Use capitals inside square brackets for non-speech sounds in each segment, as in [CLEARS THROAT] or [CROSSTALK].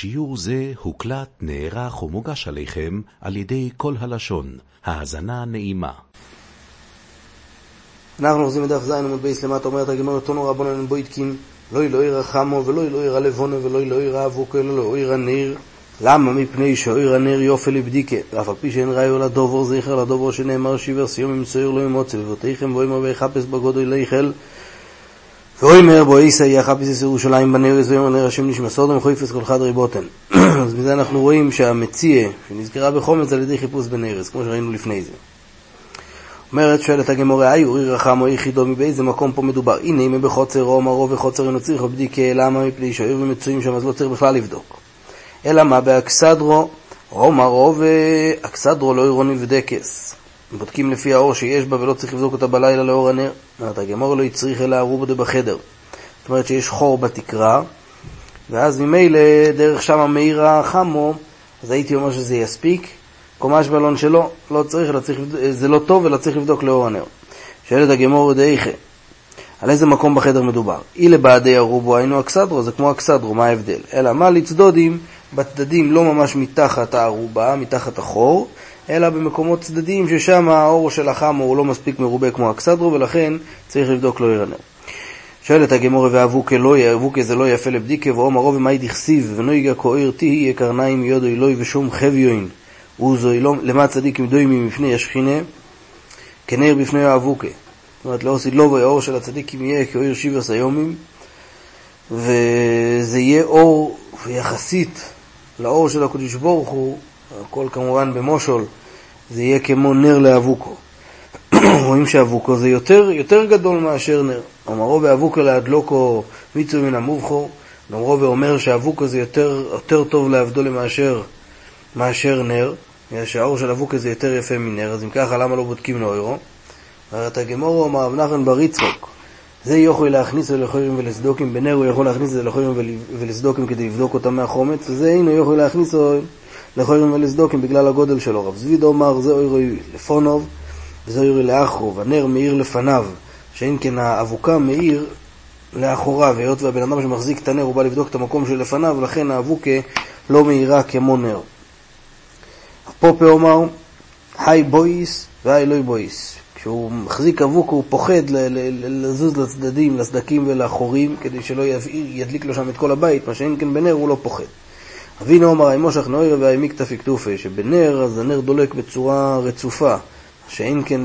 שיעור זה הוקלט, נערך ומוגש אליכם על ידי קול הלשון. האזנה נעימה. אנחנו אוחזים בדף ז' עמוד בית למטה, אומרת הגמרא, תנו רבנן אין בודקין, לא לאור החמה ולא לאור הלבנה ולא לאור האבוקה אלא לאור הנר. למה? מפני שאור הנר יפה לבדיקה, ואף על פי שאין ראיה לדבר זכר לדבר שנאמר שבעת ימים שאור לא ימצא, בבתיכם ואומר ויחפש בגדול החל ואומר בו איסא יחפש ירושלים בנרס ואומר נר השם נשמע סודום וחויפס כל חדרי בוטן. [CLEARS THROAT] אז בזה אנחנו רואים שהמציע שנזכרה בחומץ על ידי חיפוש בנרס, כמו שראינו לפני זה. אומרת, שואלת הגמורה, היי אורי רחם או יחידו, מבאיזה מקום פה מדובר? הנה, אם בחוצר או מרו וחוצר אינו צריך בדיקה, למה מפני שהיו ומצויים שם, אז לא צריך בכלל לבדוק. אלא מה באקסדרו, או מרו ואקסדרו לא עירוני ודקס. בודקים לפי האור שיש בה ולא צריך לבדוק אותה בלילה לאור הנר. אומרת הגמור לא יצריך אלא ערובה בחדר. זאת אומרת שיש חור בתקרה, ואז ממילא דרך שם מאיר החמו, אז הייתי אומר שזה יספיק. קומש בלון שלו, לא צריך, לא צריך, זה לא טוב ולא צריך לבדוק לאור הנר. שואלת הגמור דאיכה, על איזה מקום בחדר מדובר? אי לבעדי הרובו היינו אקסדרו, זה כמו אקסדרו, מה ההבדל? אלא מה לצדודים בצדדים לא ממש מתחת הערובה, מתחת החור, אלא במקומות צדדיים ששם האור של החמו הוא לא מספיק מרובה כמו אקסדרו, ולכן צריך לבדוק לא ירנר. שואלת הגמורה ואבוקה לא אבוקה זה לא יפה לבדיקה, ואומר רוב מאי דכסיב ונויגה כהיר תהי קרניים יודו אלוהי ושום חביוין. וזוהי לא, למה צדיק דוימי מפני השכינה, כנר בפני האבוקה. זאת אומרת, לא עושי לא האור של הצדיקים יהיה כאויר שיברס היומים, וזה יהיה אור יחסית לאור של הקדוש ברוך הוא, הכל כמובן במושול, זה יהיה כמו נר לאבוקו. [COUGHS] רואים שאבוקו זה יותר, יותר גדול מאשר נר. אמרו באבוקו להדלוקו מיצו מן המובחו, אמרו ואומר שאבוקו זה יותר, יותר טוב לעבדו למאשר מאשר נר, בגלל שהאור של אבוקה זה יותר יפה מנר, אז אם ככה למה לא בודקים נוירו? אומרת הגמורו אמר רב נחמן בר יצחוק, זה יכול להכניס לחורים ולסדוקים, בנר הוא יכול להכניס את זה לחורים ולסדוקים כדי לבדוק אותם מהחומץ, וזה אינו יכול להכניס לחורים ולסדוקים בגלל הגודל שלו. רב זביד אומר זה אוירו לפונוב וזה אוירו לאחרוב, הנר מאיר לפניו, שאם כן האבוקה מאיר לאחוריו, היות והבן אדם שמחזיק את הנר הוא בא לבדוק את המקום שלפניו, לכן האבוקה לא מאירה כמו נר. הפופה אומר, היי בויס והי לוי בויס. כשהוא מחזיק אבוק הוא פוחד לזוז לצדדים, לסדקים ולחורים, כדי שלא ידליק לו שם את כל הבית, מה שאין כן בנר הוא לא פוחד. אבינו אמר, מושך נוירה והעמיק תפיקטופה, שבנר אז הנר דולק בצורה רצופה, שאין כן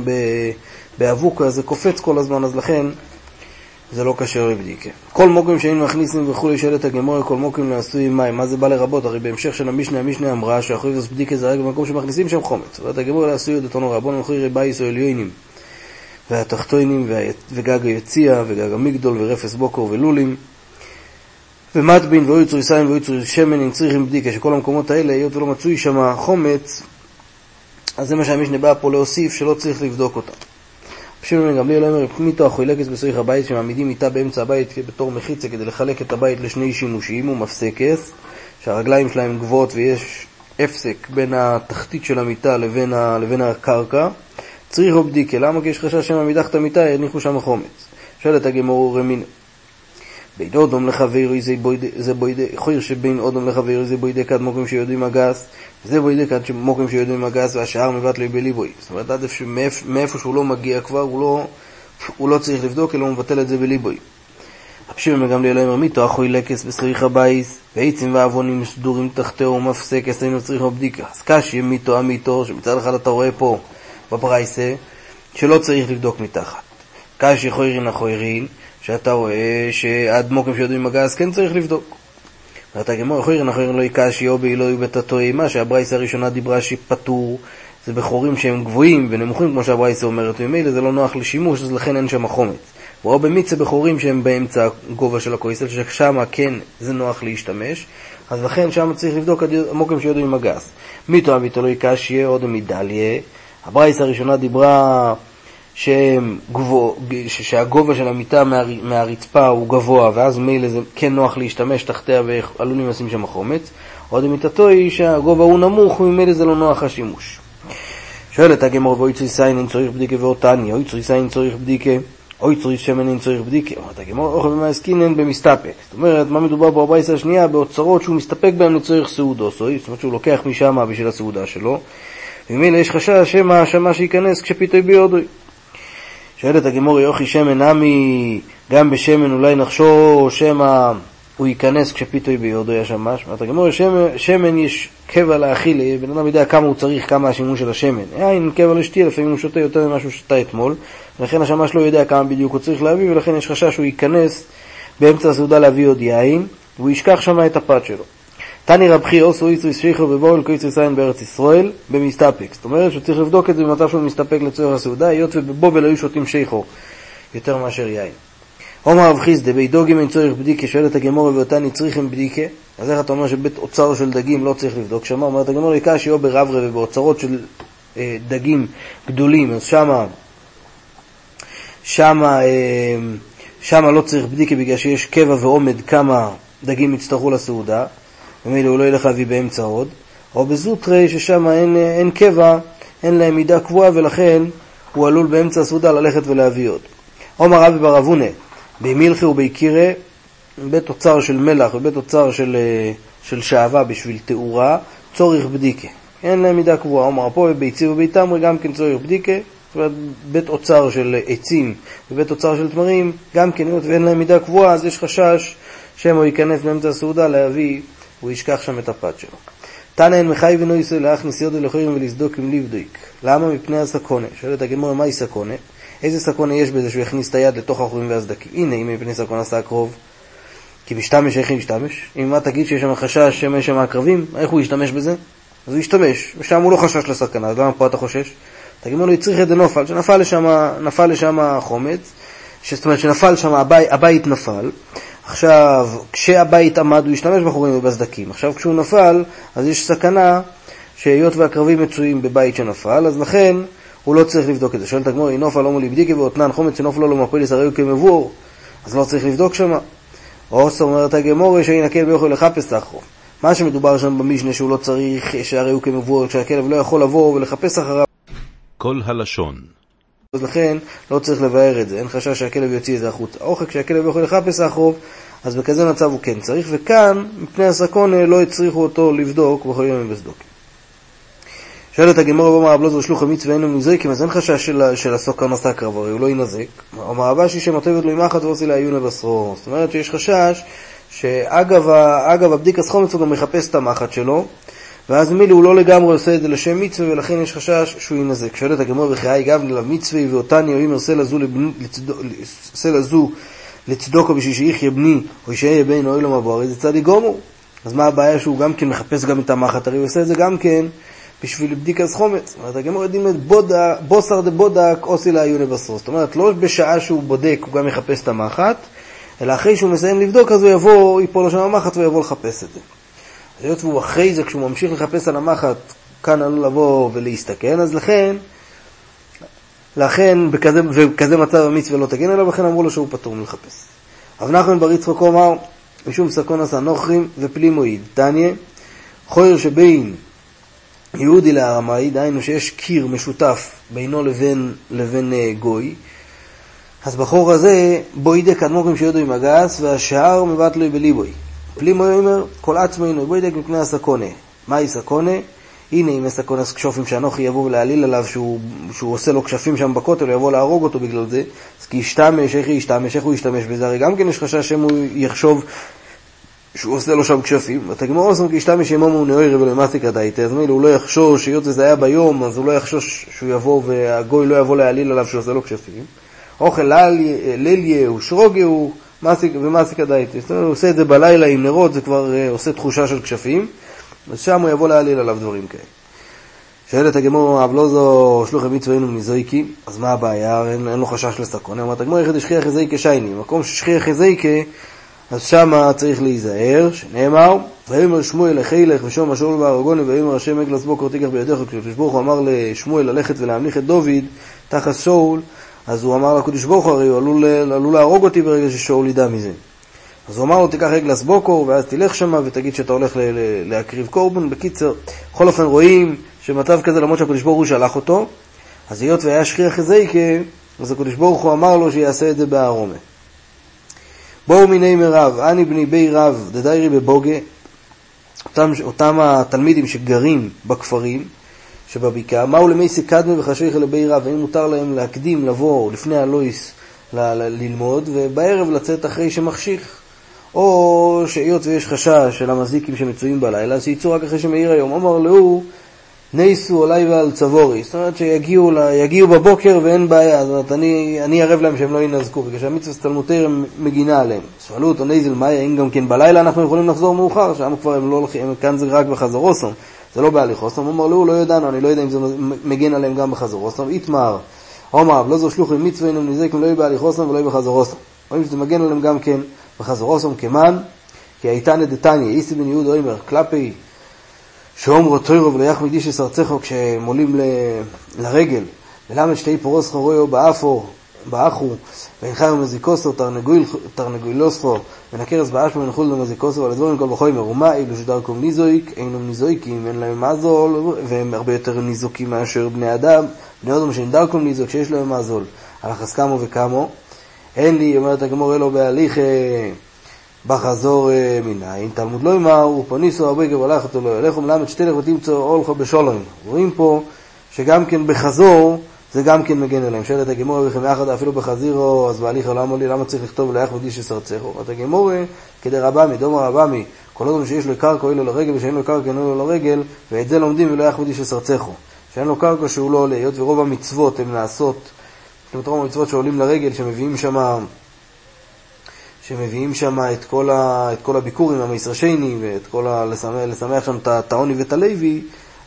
באבוקה זה קופץ כל הזמן, אז לכן זה לא כשר לבדיקה. כל מוקים שאין מכניסים וכולי שואלת הגמורה, כל מוקים לעשוי מים, מה זה בא לרבות? הרי בהמשך של המשנה, המשנה אמרה זה בדיקה זה רק במקום שמכניסים שם חומץ. אומרת הגמורה לעשוי עוד אותנו רבון ומחיר בייס או עליונים, והתחתונים וגג היציע וגג המגדול ורפס בוקר ולולים. ומטבין ואויצור יסיים ואויצור שמן אם צריכים בדיקה, שכל המקומות האלה, היות ולא מצוי שם חומץ, אז זה מה שהמשנה בא פה להוסיף, שלא צריך לבדוק אותם. שמעון גמליאל אומר, מיתו החולקת בסויך הבית, שמעמידים מיטה באמצע הבית בתור מחיצה כדי לחלק את הבית לשני שימושים, הוא מפסקס, שהרגליים שלהם גבוהות ויש הפסק בין התחתית של המיטה לבין, ה, לבין הקרקע. צריך בדיקה, למה? כי יש חשש שמא מתחת המיטה יניחו שם חמץ. שואלת הגמור רמין, בין אודום לחברי זה בוידי, חויר שבין אודום לחברי זה בוידי כד מוקים שיודעים הגס, זה בוידי כד מוקים שיודעים הגס והשאר מבט לי בליבו. זאת אומרת, עד מאיפה שהוא לא מגיע כבר, הוא לא, הוא לא צריך לבדוק, אלא הוא מבטל את זה בליבוי. רבן שמעון גמליאל אומר, מיטה החולקת בתוך הבית, ועצים ואבנים סדורים תחתיה ומפסקת, אינה צריכה בדיקה. אז קשיא מיטה אמיטה, שמצד אחד אתה רואה פה בברייסה, שלא צריך לבדוק מתחת. קשי חוירין החוירין, שאתה רואה שעד מוקים שיודעים מגס כן צריך לבדוק. ואתה גמור, אחוירן אחוירן לא יקשי או באילוי בתתוי, מה שהברייסה הראשונה דיברה שפטור, זה בחורים שהם גבוהים ונמוכים כמו שהברייסה אומרת, וממילא זה לא נוח לשימוש, אז לכן אין שם חומץ. או במיצה בחורים שהם באמצע הגובה של הכויסל, ששם כן זה נוח להשתמש, אז לכן שם צריך לבדוק המוקים שיודעים מגס. מיתו אמיתו לא יקשי עוד מדליה, הברייסה הראשונה דיברה גבוה, שהגובה של המיטה מהרצפה הוא גבוה, ואז מילא זה כן נוח להשתמש תחתיה ועלולים לשים שם חומץ, עוד מיטתו היא שהגובה הוא נמוך וממילא זה לא נוח השימוש. שואלת הגמור ואוי צוי סיין אין צריך בדיקה ואותני, אוי צוי סיין צריך בדיקה, אוי צריך שמן אין צריך בדיקה, אומרת הגמור, אוכל ומה עסקינן במסתפק. זאת אומרת, מה מדובר פה בברייסה השנייה? באוצרות שהוא מסתפק בהם לצורך סעודו, זאת אומרת שהוא לוקח משם בשביל הסעודה שלו, וממילא יש חשש שמא השמה שייכנס כשפיתוי ביודוי. שואלת הגמור, יוכי שמן נמי, גם בשמן אולי נחשוב שמא הוא ייכנס כשפיתוי ביודו יש ממש. אומרת הגמור, שמן, יש קבע לאכילה, בן אדם יודע כמה הוא צריך, כמה השימוש של השמן. אין קבע לשתייה, לפעמים הוא שותה יותר ממה שהוא שתה אתמול, ולכן השמש לא יודע כמה בדיוק הוא צריך להביא, ולכן יש חשש שהוא ייכנס באמצע הסעודה להביא עוד יין, והוא ישכח שם את הפת שלו. תני רבחי אוסו איסריס שיחו ובואל קויסריס עין בארץ ישראל במסתפק. זאת אומרת שהוא צריך לבדוק את זה במצב שהוא מסתפק לצורך הסעודה, היות ובבובל היו שותים שיחו יותר מאשר יין. עומר רב חיסדה, בי דוגים אין צורך בדיקה, שואלת הגמורה ואותני צריכים בדיקה, אז איך אתה אומר שבית אוצר של דגים לא צריך לבדוק שמה? אומרת הגמורה יקשי או ברברה ובאוצרות של אה, דגים גדולים, אז שמה, שמה, אה, שמה לא צריך בדיקה בגלל שיש קבע ועומד כמה דגים יצטרכו לסעודה, ומילא הוא לא ילך להביא באמצע עוד, או בזוטרי ששם אין, אין קבע, אין להם מידה קבועה ולכן הוא עלול באמצע הסעודה ללכת ולהביא עוד. עומר רבי בר אבונה, במילכי ובייקירא, בית אוצר של מלח ובית אוצר של, אה, של שעווה בשביל תאורה, צורך בדיקה. אין להם מידה קבועה. עומר פה בביצים וביתמרי גם כן צורך בדיקה. זאת אומרת, בית אוצר של עצים ובית אוצר של תמרים, גם כן, ואין להם מידה קבועה, אז יש חשש שמא ייכנס באמצע הסעודה להביא, הוא ישכח שם את הפת שלו. תנא אין מחי ונו ישראל לאח נסיעות אלוהים ולסדוק עם לבדוק. למה? מפני הסקונה. שואלת הגמור, מהי סקונה? איזה סקונה יש בזה שהוא יכניס את היד לתוך החורים והסדקים? הנה, אם מפני סקונה עשה הקרוב. כי משתמש, איך ישתמש? אם מה תגיד שיש שם חשש שמא יש שם עקרבים, איך הוא ישתמש בזה? אז הוא ישתמש, ושם הוא לא חשש לסכנה, אז למה פה אתה חושש? תגיד לו, הצריך את זה נופל, שנפל לשם, נפל לשם חומץ, זאת אומרת שנפל שם, הבית נפל, עכשיו, כשהבית עמד הוא השתמש בחורים ובסדקים, עכשיו כשהוא נפל, אז יש סכנה שהיות והקרבים מצויים בבית שנפל, אז לכן הוא לא צריך לבדוק את זה. שואלת הגמור, נופל לא מולי בדיקי ואותנן חומץ שנופלו לו מפליס הרי הוא כמבואר, אז לא צריך לבדוק שמה. זאת אומרת הגמור, שינקל ויכול לחפש אחרו. מה שמדובר שם במשנה שהוא לא צריך, שהרי הוא כמבואר, שהכלב לא יכול לבוא ולחפש אחריו. כל הלשון. אז לכן לא צריך לבאר את זה, אין חשש שהכלב יוציא את זה החוצה. אוכל כשהכלב יכול לחפש אחרוב, אז בכזה מצב הוא כן צריך, וכאן, מפני הסקונה, לא הצריכו אותו לבדוק בכל יום בסדוק. שואלת הגמור ואומר רב לוזר שלוחו מצווה אינו מזריקים, אז אין חשש של, של הסוקר נשא קרב, הרי הוא לא ינזק. אומר רבשי שמטבת לו עם אחת ועושה לה עיונה בשרו. זאת אומרת שיש חשש שאגב הבדיקה סחומץ הוא גם מחפש את המחט שלו, ואז מילי הוא לא לגמרי עושה את זה לשם מצווה, ולכן יש חשש שהוא ינזק. שואלת הגמור וחיי גם למצווה ואותני או אם עושה לזו לצדוקו בשביל שיחיה בני, או שיהיה בן או אילום הבוער, זה צדיק גומור. אז מה הבעיה שהוא גם כן מחפש גם את המחט, הרי הוא עושה את זה גם כן בשביל בדיקה חומץ. זאת אומרת, הגמור יודעים את בוסר דה בודק עושי לה עיוני בסרוס. זאת אומרת, לא בשעה שהוא בודק הוא גם יחפש את המחט, אלא אחרי שהוא מסיים לבדוק, אז הוא יבוא, ייפול לו שם המחט ויבוא לחפש את זה. היות והוא אחרי זה, כשהוא ממשיך לחפש על המחט, כאן עלול לבוא ולהסתכן, אז לכן, לכן, בכזה, ובכזה מצב המצווה לא תגן עליו, לכן אמרו לו שהוא פטור מלחפש. רב נחמן בר יצחק אמר, משום סקון עשה נוכרים ופלימואיד. תניא, חויר שבין יהודי לארמאי, דהיינו שיש קיר משותף בינו לבין, לבין uh, גוי, אז בחור הזה, בו ידק אדמו"רים שיודו עם הגס, והשאר מבטלוי בליבוי. פלימו אומר, כל עצמו אינו בו ידק מפני הסקונה. מהי סקונה? הנה אם סקונס כשופים שאנוכי יבוא להעליל עליו שהוא, שהוא עושה לו כשפים שם בכותל, הוא יבוא להרוג אותו בגלל זה, אז כי ישתמש, איך ישתמש, איך הוא ישתמש בזה, הרי גם כן יש חשש שהוא יחשוב שהוא עושה לו שם כשפים, ותגמור עושים כי ישתמש ימומו נאוירי ולמסיק הדייתא, אז מילא הוא לא יחשוש, היות וזה היה ביום, אז הוא לא יחשוש שהוא יבוא והגוי לא יבוא להעליל עליו שהוא עושה לו כשפים. אוכל לליה הוא הוא ומסיק הדייתא, זאת אומרת הוא עושה את זה בלילה עם נרות, זה כבר uh, עושה תחושה של כשפים. אז שם הוא יבוא להעליל עליו דברים כאלה. שואלת הגמור, אב לא זו שלוחי מצווה אינו מזויקי, אז מה הבעיה? אין, אין לו חשש לסקונה. אמרת הגמור, איך דשכיח חזייקה שייני. מקום ששכיח חזייקה, אז שמה צריך להיזהר, שנאמר, ויאמר שמואל לחילך ושום השאול והרגוני ויאמר השם אגלס בוקר תיקח בידיך, כשקדוש ברוך הוא אמר לשמואל ללכת ולהמליך את דוד תחת שאול, אז הוא אמר לקדוש ברוך הוא, הרי הוא עלול, עלול להרוג אותי ברגע ששאול ידע מזה. אז הוא אמר לו, תיקח רגלס בוקו, ואז תלך שמה ותגיד שאתה הולך להקריב קורבן. בקיצר, בכל אופן רואים שמצב כזה, למרות שהקדוש ברוך הוא שלח אותו, אז היות והיה שכיח חזייקה, אז הקדוש ברוך הוא אמר לו שיעשה את זה בערומה. בואו מיני מרב, אני בני בי רב, דדיירי בבוגה, אותם, אותם התלמידים שגרים בכפרים שבבקעה, מהו למי סקדמה וחשויך לבי רב, האם מותר להם להקדים, לבוא לפני הלויס ללמוד, ובערב לצאת אחרי שמחשיך. או שהיות ויש חשש של המזיקים שמצויים בלילה, אז שיצאו רק אחרי שמאיר היום. אמר לו, נייסו עלי ועל צבורי. זאת אומרת שיגיעו יגיעו בבוקר ואין בעיה, זאת אומרת, אני, אני ערב להם שהם לא ינזקו, בגלל שהמצווה סתלמותרם מגינה עליהם. שאלו אותו נייזל, מה האם גם כן בלילה אנחנו יכולים לחזור מאוחר? שם כבר הם לא הולכים, כאן זה רק בחזרוסום, זה לא בהליכוסום. אמר לו, לא ידענו, אני לא יודע אם זה מגן עליהם גם בחזרוסום. איתמר, עומר, לא זו שלוחים מצווה, אינם נזקים, לא יהיו בהליכוסום ולא יהיו בחזרוסום. רואים שזה מגן עליהם גם כן בחזרוסום כמן, כי הייתה נדתניה, איסי בן יהוד אוימר, כלפי שאומרו תוירו ולא יחמד איש אסרצךו כשהם עולים ל... לרגל, ולמד שתי פרוס חרויו באפו, באחו, ואינך ומזיקוסו תרנגולוספו, ונקרס באשמו ונחול ומזיקוסו, ועל הדברים כל בחוימר, ומה אילו שדרכם ניזויק, אינם ניזויקים, אין להם מזול, והם הרבה יותר ניזוקים מאשר בני אדם, בני אדם שאין דרכם ניזוק, שיש להם מזול, על החסקמו וכמו, אין לי, אומרת הגמור, אלו בהליך בחזור מניין, תלמוד לא אמר, ופוניסו הרבה גבר הלכתו לא ילכו מלמד שתלך ותמצא הולכו בשולוים. רואים פה שגם כן בחזור זה גם כן מגן אליהם. שואלת הגמור וכם יחד אפילו בחזירו, אז בהליך העולם עולי, למה צריך לכתוב ליח ודיש אסרצךו? אומרת הגמור, כדי רבמי, דומר רבמי, כל עוד שיש לו קרקע אוי לו לרגל ושאין לו קרקע אין לו לרגל, ואת זה לומדים ולא יח ודיש אסרצךו. שאין לו קרקע שהוא לא עולה, היות ורוב המצוות הן נעשות, זאת רוב המצוות שעולים לרגל, שמביאים שמה שמביאים שם את כל, ה, את כל הביקורים, המייסרשייני, ואת כל ה... לשמח, לשמח שם את העוני ואת הלוי,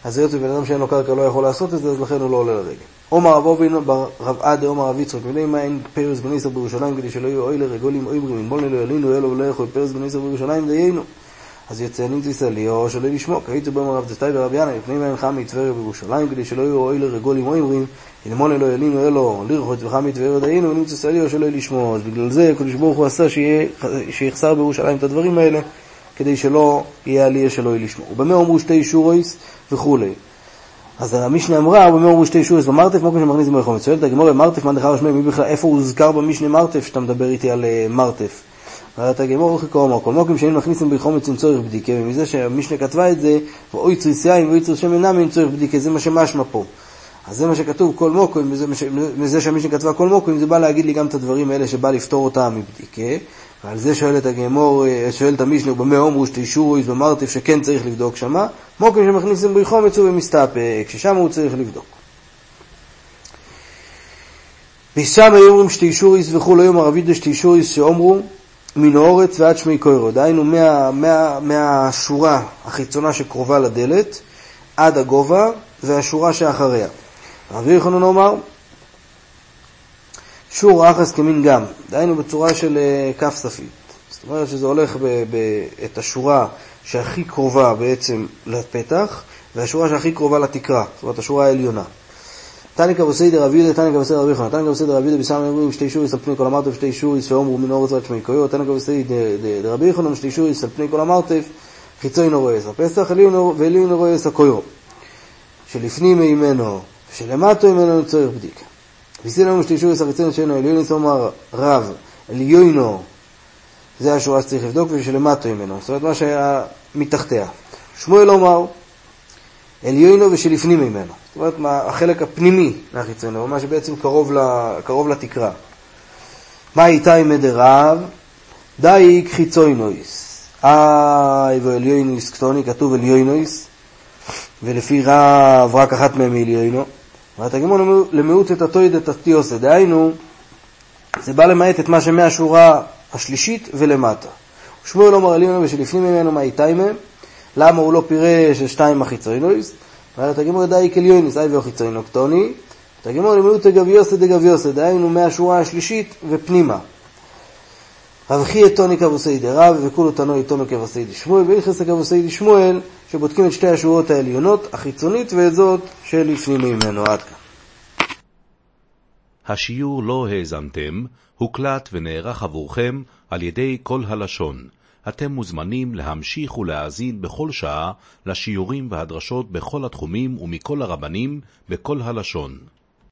אז היות ובן אדם שאין לו קרקע לא יכול לעשות את זה, אז לכן הוא לא עולה לרגל. עומר רב אובין רב עדה עומר רב יצחק, ולמה אין פרס בניסר בירושלים כדי שלא יהיו אוי לרגולים אוי ברימים, בוא נלו ילינו אלו ולא יכול פרס בניסר בירושלים דיינו. אז יוצא נמצא לי או שלא לשמוע, קראיתו בהם הרב דסטאי ורב ינאי, לפני מה אינך מטבריה בירושלים כדי שלא יהיו אוי לרגולים אוי ברימים, אלמון אלו ילינו אלו, לרחוץ וחמי טבריה דיינו, ונמצא סלי או שלא לשמוע. אז בגלל זה הקדוש ברוך הוא עשה שיחסר בירושלים את הדברים האלה, כדי שלא יהיה עלייה שלא יהיה לשמוע. ובמה אמרו שתי שורויס וכולי. אז המשנה אמרה, ובמה אמרו שתי שורויס במרתף, מה כמו שמכניס במלחמת. שואלת הגמורה, מרתף, מה דחר שמי, מי בכלל, איפה הוזכר במשנה מרתף, שאתה מדבר איתי על מרתף? אומרת הגמור הולכי כה אמר, כל מוקים שאין מכניסים בחומץ עם צורך בדיקה, ומזה שהמשנה כתבה את זה, ואוי צריס יין ואוי צריס שמן נמי עם צורך בדיקה, זה מה שמשמע פה. אז זה מה שכתוב כל מוקים, מזה שהמשנה כתבה כל מוקים, זה בא להגיד לי גם את הדברים האלה שבא לפתור אותם מבדיקה, ועל זה שואלת הגמור, שואלת המשנה, ובמה אומרו שתי שורויס במרתף שכן צריך לבדוק שמה, מוקים שמכניסים בחומץ הוא במסתפק, ששם הוא צריך לבדוק. ושם היו אומרים שתי שוריס וכו', היום ערבית שתי שוריס שאומרו מן האורץ ועד שמי קוירו, דהיינו מה, מה, מהשורה החיצונה שקרובה לדלת עד הגובה והשורה שאחריה. רבי יוחנן אומר, שור אחס כמין גם, דהיינו בצורה של כף ספית. זאת אומרת שזה הולך ב, ב, את השורה שהכי קרובה בעצם לפתח, והשורה שהכי קרובה לתקרה, זאת אומרת השורה העליונה. תניקה בסדר רבי יהודה, תניקה בסדר רבי יוחנן, תניקה בסדר רבי יהודה בסם אומרים שתי שוריס על פני כל המרתף, שתי שוריס שאומרו מן אורץ ועד שמי קויו, תניקה בסדר רבי יוחנן, שתי שוריס על פני כל המרתף, חיצוי נורס הפסח, ואליו נורס הקויו, שלפנים ממנו ושלמטו ממנו צורך בדיקה. וסיל לנו שתי שוריס החיצוי שאינו עליון, אומר רב, עליונו, זה השורה שצריך לבדוק, ושלמטו ממנו, זאת אומרת מה שהיה מתחתיה. שמואל אומר, עליונו ושלפנים ממנו. זאת אומרת, מה, החלק הפנימי מהחיצונו, מה שבעצם קרוב, ל, קרוב לתקרה. מה איתי מדרב? דייק חיצוינויס. איי ועליונויס קטוני, כתוב עליונויס, ולפי רב רק אחת מהם היא עליונו. והתגמור למיעוט את התויד את התיוסה, דהיינו, זה בא למעט את מה שמהשורה השלישית ולמטה. שמואל אומר עליונו ושלפנים ממנו מה איתי מהם, למה הוא לא פירש את שתיים החיצוינויס? אומרת הגמור די כליוניס, אי ואחיצוינו קטוני, את הגמור למיעוט דגביוסה דגביוסה, דהיינו מהשורה השלישית ופנימה. רבחי את טוני כבוסי דרב וכולו תנוי תומר כבוסי דשמואל, והלכס כבוסי דשמואל, שבודקים את שתי השורות העליונות, החיצונית ואת זאת שלפנים ממנו. עד כאן. השיעור לא האזנתם, הוקלט ונערך עבורכם על ידי כל הלשון. אתם מוזמנים להמשיך ולהאזין בכל שעה לשיעורים והדרשות בכל התחומים ומכל הרבנים בכל הלשון.